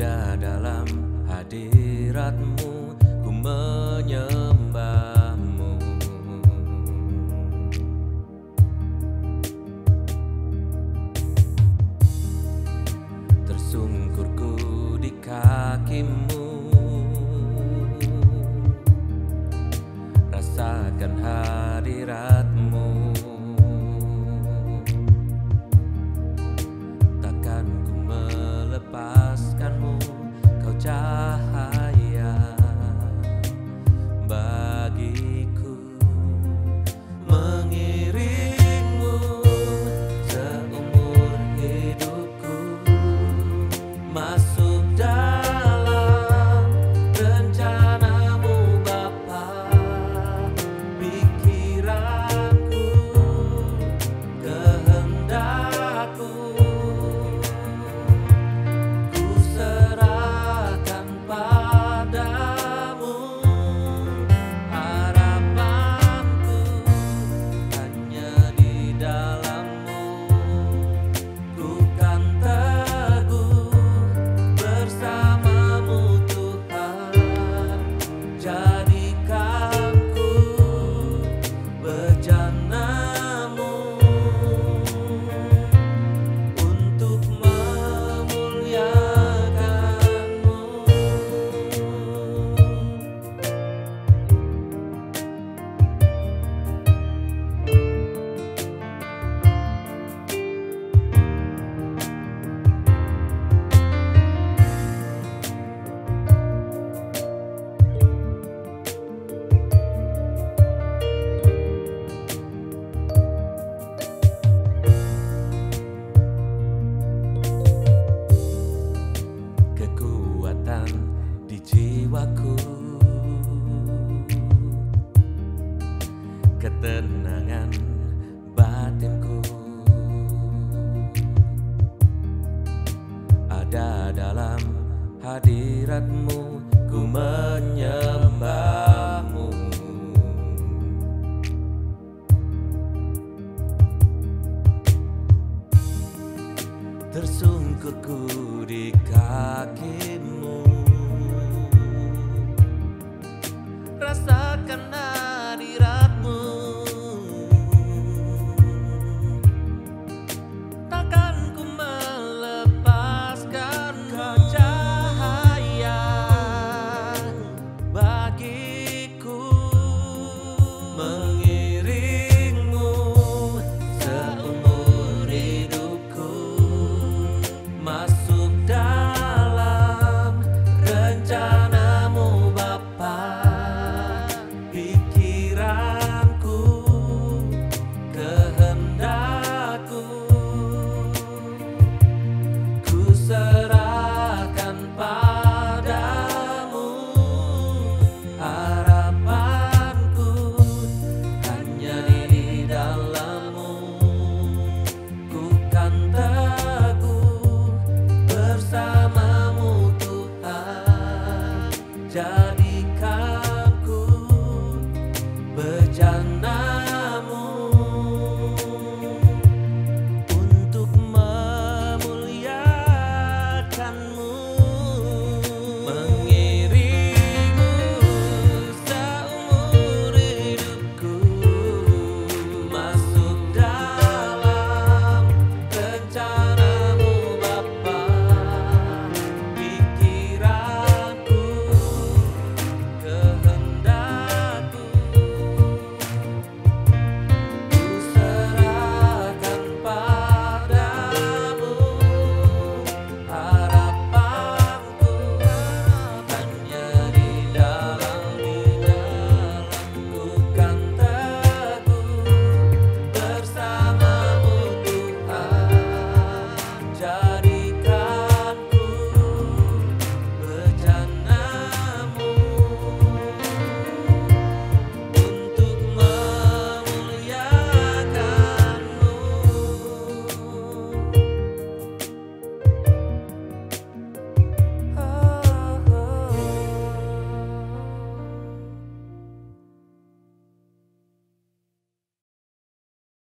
ada dalam hadiratmu ku menyembahmu. Tersungkurku di kakimu. Rasakan hadirat die. ketenangan batinku. Ada dalam hadiratmu ku menyembahmu. Tersungkurku di kakimu. Rasakanlah